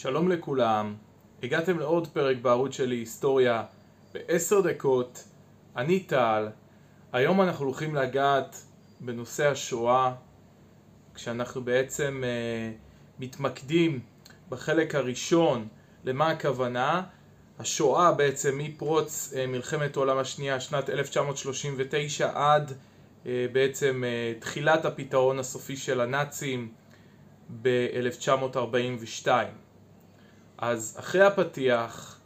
שלום לכולם, הגעתם לעוד פרק בערוץ שלי היסטוריה. בעשר דקות, אני טל, היום אנחנו הולכים לגעת בנושא השואה כשאנחנו בעצם uh, מתמקדים בחלק הראשון. למה הכוונה? השואה בעצם מפרוץ uh, מלחמת העולם השנייה שנת 1939 עד uh, בעצם uh, תחילת הפתרון הסופי של הנאצים ב-1942 אז אחרי הפתיח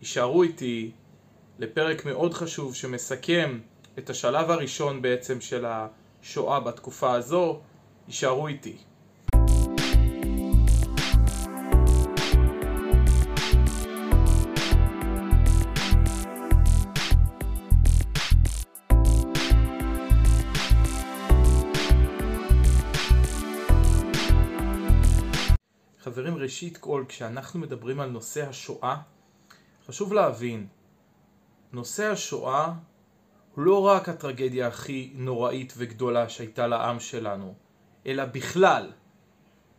יישארו איתי לפרק מאוד חשוב שמסכם את השלב הראשון בעצם של השואה בתקופה הזו, יישארו איתי. ראשית כל, כשאנחנו מדברים על נושא השואה, חשוב להבין, נושא השואה הוא לא רק הטרגדיה הכי נוראית וגדולה שהייתה לעם שלנו, אלא בכלל,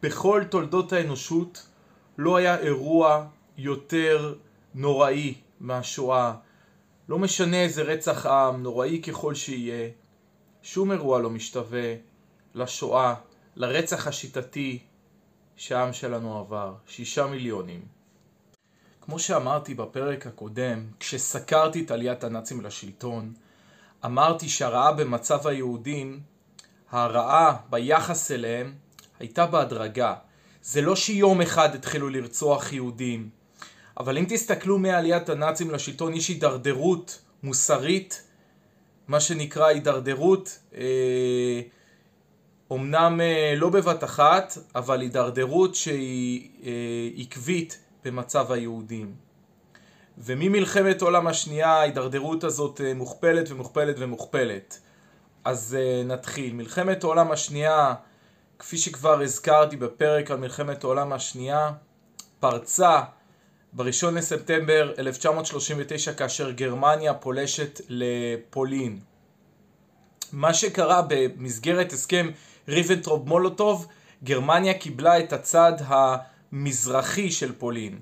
בכל תולדות האנושות לא היה אירוע יותר נוראי מהשואה. לא משנה איזה רצח עם, נוראי ככל שיהיה, שום אירוע לא משתווה לשואה, לרצח השיטתי, שהעם שלנו עבר, שישה מיליונים. כמו שאמרתי בפרק הקודם, כשסקרתי את עליית הנאצים לשלטון, אמרתי שהרעה במצב היהודים, הרעה ביחס אליהם, הייתה בהדרגה. זה לא שיום אחד התחילו לרצוח יהודים, אבל אם תסתכלו מעליית הנאצים לשלטון, יש הידרדרות מוסרית, מה שנקרא הידרדרות אה, אמנם אה, לא בבת אחת, אבל הידרדרות שהיא אה, עקבית במצב היהודים. וממלחמת העולם השנייה ההידרדרות הזאת אה, מוכפלת ומוכפלת ומוכפלת. אז נתחיל. מלחמת העולם השנייה, כפי שכבר הזכרתי בפרק על מלחמת העולם השנייה, פרצה ב-1 לספטמבר 1939 כאשר גרמניה פולשת לפולין. מה שקרה במסגרת הסכם ריבנטרופ מולוטוב, גרמניה קיבלה את הצד המזרחי של פולין.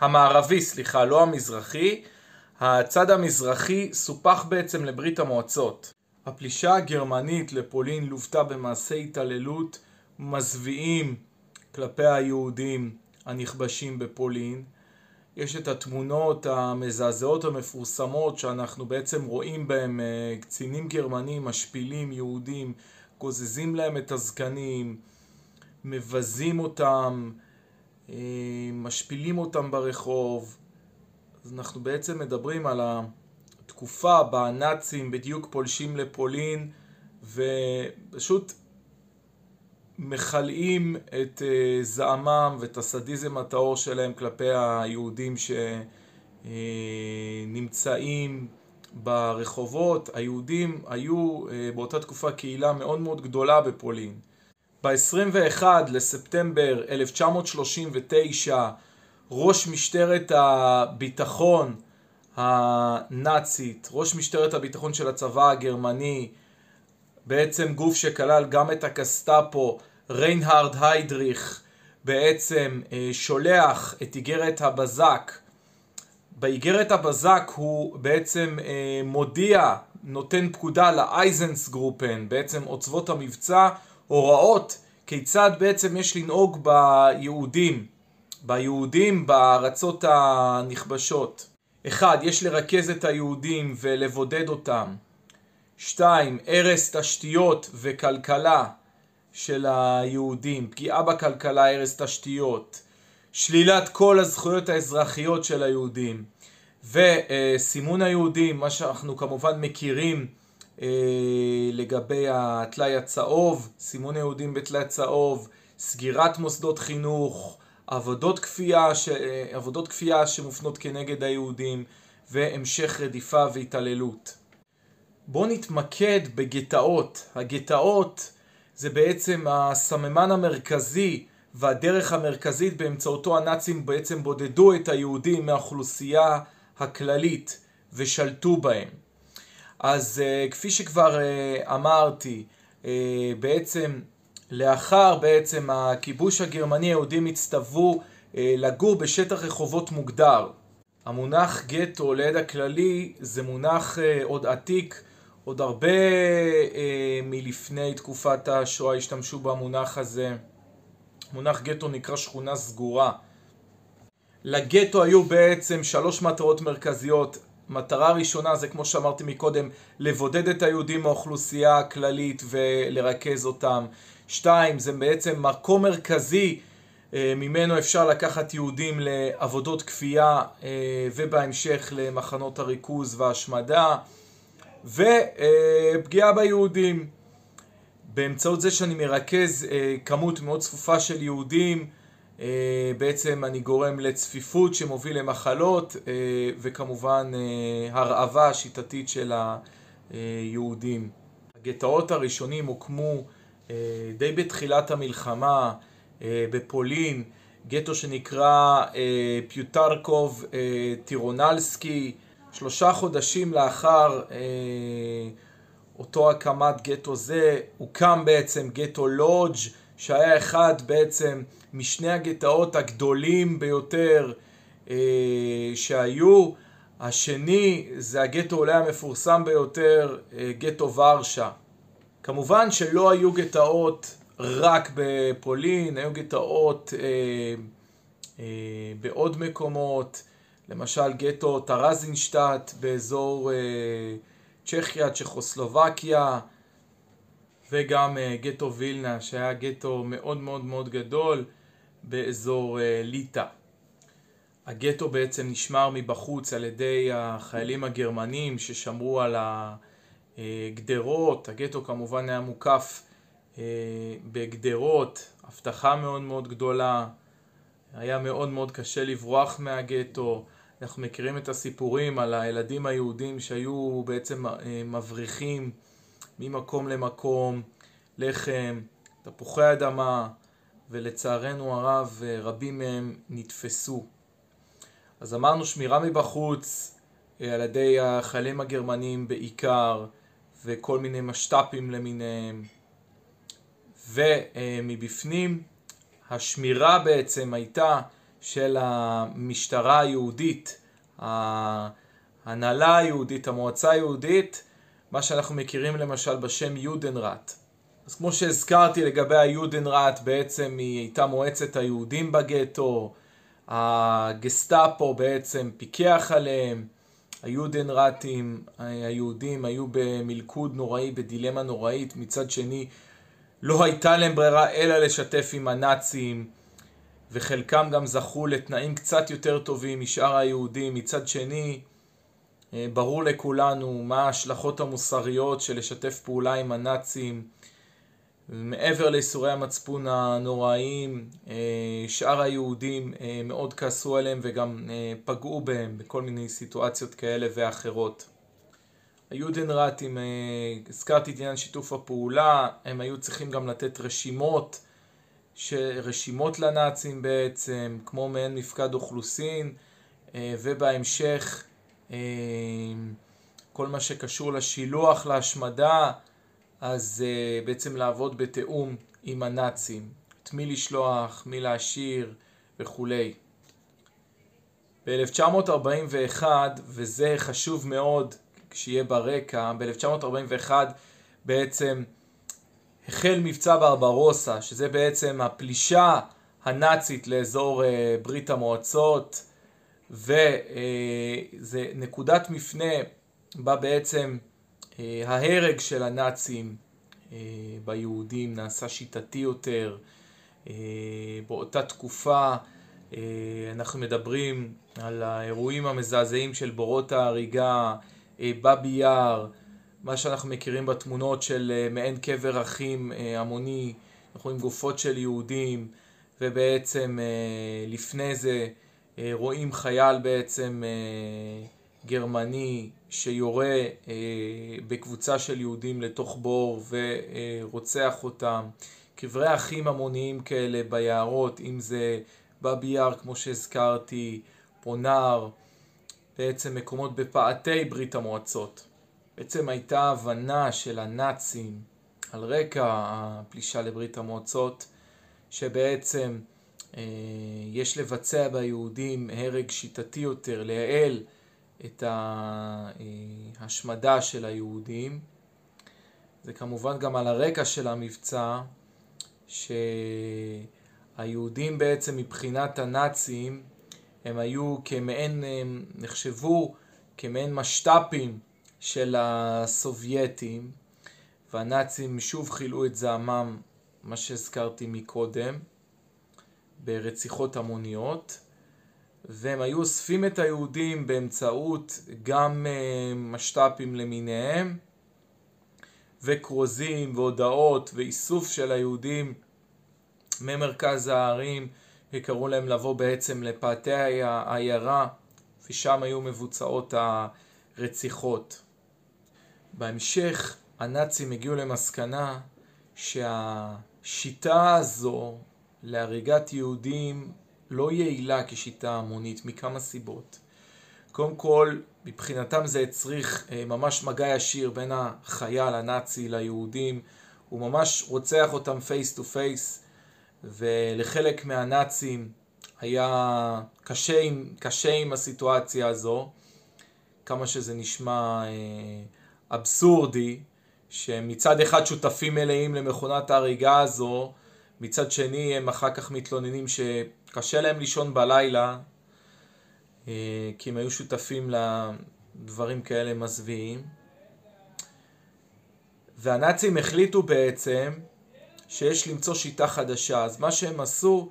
המערבי, סליחה, לא המזרחי. הצד המזרחי סופח בעצם לברית המועצות. הפלישה הגרמנית לפולין לוותה במעשי התעללות מזוויעים כלפי היהודים הנכבשים בפולין. יש את התמונות המזעזעות המפורסמות שאנחנו בעצם רואים בהם אה, קצינים גרמנים משפילים יהודים גוזזים להם את הזקנים, מבזים אותם, אה, משפילים אותם ברחוב. אז אנחנו בעצם מדברים על התקופה בה הנאצים בדיוק פולשים לפולין ופשוט מכלאים את אה, זעמם ואת הסדיזם הטהור שלהם כלפי היהודים שנמצאים ברחובות, היהודים היו אה, באותה תקופה קהילה מאוד מאוד גדולה בפולין. ב-21 לספטמבר 1939 ראש משטרת הביטחון הנאצית, ראש משטרת הביטחון של הצבא הגרמני, בעצם גוף שכלל גם את הקסטאפו, ריינהרד היידריך, בעצם אה, שולח את איגרת הבזק באיגרת הבזק הוא בעצם אה, מודיע, נותן פקודה לאייזנס גרופן, בעצם עוצבות המבצע, הוראות כיצד בעצם יש לנהוג ביהודים, ביהודים בארצות הנכבשות. אחד, יש לרכז את היהודים ולבודד אותם. שתיים, הרס תשתיות וכלכלה של היהודים, פגיעה בכלכלה, הרס תשתיות. שלילת כל הזכויות האזרחיות של היהודים וסימון היהודים, מה שאנחנו כמובן מכירים אה, לגבי הטלאי הצהוב, סימון היהודים בטלאי צהוב, סגירת מוסדות חינוך, עבודות כפייה, ש... אה, עבודות כפייה שמופנות כנגד היהודים והמשך רדיפה והתעללות. בואו נתמקד בגטאות. הגטאות זה בעצם הסממן המרכזי והדרך המרכזית באמצעותו הנאצים בעצם בודדו את היהודים מהאוכלוסייה הכללית ושלטו בהם. אז uh, כפי שכבר uh, אמרתי, uh, בעצם לאחר בעצם הכיבוש הגרמני היהודים הצטוו לגור בשטח רחובות מוגדר. המונח גטו לידע כללי זה מונח עוד עתיק, עוד הרבה מלפני תקופת השואה השתמשו במונח הזה. מונח גטו נקרא שכונה סגורה. לגטו היו בעצם שלוש מטרות מרכזיות. מטרה ראשונה זה כמו שאמרתי מקודם, לבודד את היהודים מהאוכלוסייה הכללית ולרכז אותם. שתיים, זה בעצם מקום מרכזי אה, ממנו אפשר לקחת יהודים לעבודות כפייה אה, ובהמשך למחנות הריכוז וההשמדה ופגיעה ביהודים באמצעות זה שאני מרכז אה, כמות מאוד צפופה של יהודים בעצם אני גורם לצפיפות שמוביל למחלות וכמובן הרעבה שיטתית של היהודים. הגטאות הראשונים הוקמו די בתחילת המלחמה אה, בפולין, גטו שנקרא אה, פיוטרקוב אה, טירונלסקי, שלושה חודשים לאחר אותו הקמת גטו זה, הוקם בעצם גטו לודג' שהיה אחד בעצם משני הגטאות הגדולים ביותר שהיו. השני זה הגטו אולי המפורסם ביותר, גטו ורשה. כמובן שלא היו גטאות רק בפולין, היו גטאות אה, אה, בעוד מקומות, למשל גטו טרזינשטט באזור אה, צ'כיה, צ'כוסלובקיה, וגם אה, גטו וילנה שהיה גטו מאוד מאוד מאוד גדול באזור אה, ליטא. הגטו בעצם נשמר מבחוץ על ידי החיילים הגרמנים ששמרו על הגדרות, הגטו כמובן היה מוקף אה, בגדרות, הבטחה מאוד מאוד גדולה, היה מאוד מאוד קשה לברוח מהגטו. אנחנו מכירים את הסיפורים על הילדים היהודים שהיו בעצם אה, מבריחים ממקום למקום, לחם, תפוחי אדמה, ולצערנו הרב אה, רבים מהם נתפסו. אז אמרנו שמירה מבחוץ על ידי החיילים הגרמנים בעיקר, וכל מיני משת"פים למיניהם. ומבפנים השמירה בעצם הייתה של המשטרה היהודית, ההנהלה היהודית, המועצה היהודית, מה שאנחנו מכירים למשל בשם יודנראט. אז כמו שהזכרתי לגבי היודנראט, בעצם היא הייתה מועצת היהודים בגטו, הגסטאפו בעצם פיקח עליהם, היודנראטים, היהודים היו במלכוד נוראי, בדילמה נוראית, מצד שני לא הייתה להם ברירה אלא לשתף עם הנאצים, וחלקם גם זכו לתנאים קצת יותר טובים משאר היהודים. מצד שני, אה, ברור לכולנו מה ההשלכות המוסריות של לשתף פעולה עם הנאצים. מעבר לייסורי המצפון הנוראיים, אה, שאר היהודים אה, מאוד כעסו עליהם וגם פגעו בהם בכל מיני סיטואציות כאלה ואחרות. היודנראטים, אה, הזכרתי את עניין שיתוף הפעולה, הם היו צריכים גם לתת רשימות, רשימות לנאצים בעצם, כמו מעין מפקד אוכלוסין, אה, ובהמשך אה, כל מה שקשור לשילוח, להשמדה, אז בעצם לעבוד בתיאום עם הנאצים, את מי לשלוח, מי להשאיר וכולי. ב-1941, וזה חשוב מאוד, שיהיה ברקע, ב-1941 בעצם החל מבצע ברברוסה, שזה בעצם הפלישה הנאצית לאזור אה, ברית המועצות, וזה נקודת מפנה בה בעצם אה, ההרג של הנאצים אה, ביהודים נעשה שיטתי יותר. באותה תקופה אנחנו מדברים על האירועים המזעזעים של בורות ההריגה, אה, בבי יער, מה שאנחנו מכירים בתמונות של אה, מעין קבר אחים אה, המוני, אנחנו רואים גופות של יהודים, ובעצם לפני זה רואים חייל בעצם גרמני שיורה בקבוצה של יהודים לתוך בור ורוצח אותם. קברי אחים המוניים כאלה ביערות, אם זה בבי יער כמו שהזכרתי, פונר, בעצם מקומות בפאתי ברית המועצות. בעצם הייתה הבנה של הנאצים על רקע הפלישה לברית המועצות, שבעצם יש לבצע ביהודים הרג שיטתי יותר, לייעל את ההשמדה של היהודים. זה כמובן גם על הרקע של המבצע, שהיהודים בעצם מבחינת הנאצים הם היו כמעין, הם נחשבו כמעין משת"פים של הסובייטים והנאצים שוב חילו את זעמם, מה שהזכרתי מקודם, ברציחות המוניות והם היו אוספים את היהודים באמצעות גם אה, משת"פים למיניהם וכרוזים והודעות ואיסוף של היהודים ממרכז הערים וקראו להם לבוא בעצם לפאתי העיירה ושם היו מבוצעות הרציחות. בהמשך הנאצים הגיעו למסקנה שהשיטה הזו להריגת יהודים לא יעילה כשיטה המונית מכמה סיבות. קודם כל, מבחינתם זה הצריך אה, ממש מגע ישיר בין החייל הנאצי ליהודים, הוא ממש רוצח אותם face to face, ולחלק מהנאצים היה קשה עם, קשה עם הסיטואציה הזו, כמה שזה נשמע אה, אבסורדי, שמצד אחד שותפים מלאים למכונת ההריגה הזו, מצד שני הם אחר כך מתלוננים שקשה להם לישון בלילה, אה, כי הם היו שותפים לדברים כאלה מזוויעים. והנאצים החליטו בעצם שיש למצוא שיטה חדשה. אז מה שהם עשו,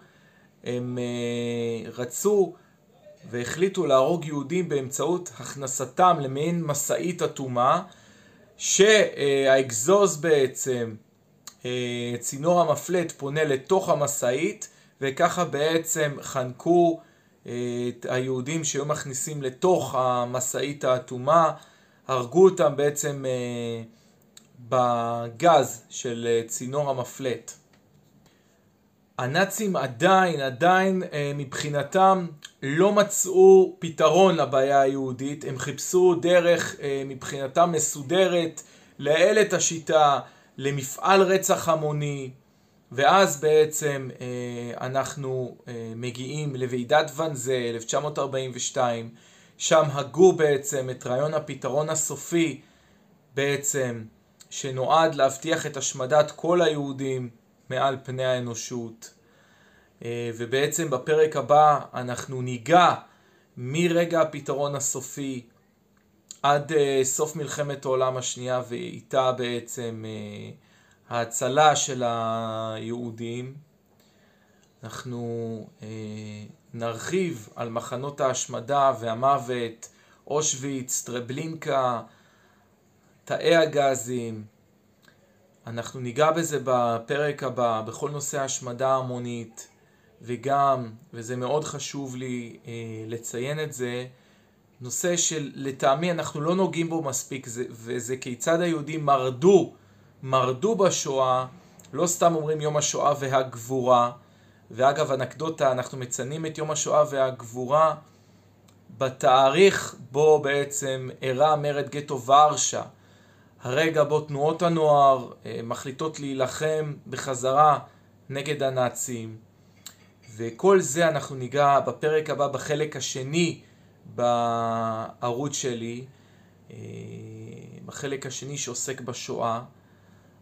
הם אה, רצו והחליטו להרוג יהודים באמצעות הכנסתם למעין משאית אטומה, שהאגזוז בעצם, צינור המפלט פונה לתוך המשאית, וככה בעצם חנקו אה, את היהודים שהיו מכניסים לתוך המשאית האטומה, הרגו אותם בעצם בגז של צינור המפלט. הנאצים עדיין, עדיין אה, מבחינתם לא מצאו פתרון לבעיה היהודית, הם חיפשו דרך אה, מבחינתם מסודרת לייעל את השיטה למפעל רצח המוני ואז בעצם אה, אנחנו מגיעים לוועידת ואנזה 1942 שם הגו בעצם את רעיון הפתרון הסופי בעצם שנועד להבטיח את השמדת כל היהודים מעל פני האנושות. אה, ובעצם בפרק הבא אנחנו ניגע מרגע הפתרון הסופי עד אה, סוף מלחמת העולם השנייה ואיתה בעצם אה, ההצלה של היהודים. אנחנו נרחיב על מחנות ההשמדה והמוות, אושוויץ, טרבלינקה, תאי הגזים, אנחנו ניגע בזה בפרק הבא, בכל נושא ההשמדה ההמונית, וגם, וזה מאוד חשוב לי אה, לציין את זה, נושא שלטעמי אנחנו לא נוגעים בו מספיק, זה, וזה כיצד היהודים מרדו, מרדו בשואה, לא סתם אומרים יום השואה והגבורה, ואגב אנקדוטה, אנחנו מציינים את יום השואה והגבורה בתאריך בו בעצם אירע מרד גטו ורשה. הרגע בו תנועות הנוער אה, מחליטות להילחם בחזרה נגד הנאצים. וכל זה אנחנו ניגע בפרק הבא, בחלק השני בערוץ שלי, אה, בחלק השני שעוסק בשואה.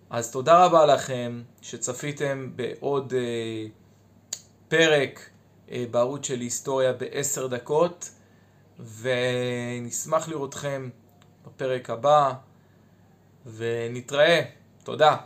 אז תודה רבה לכם שצפיתם בעוד אה, פרק בערוץ של היסטוריה בעשר דקות, ונשמח לראותכם בפרק הבא. ונתראה. תודה.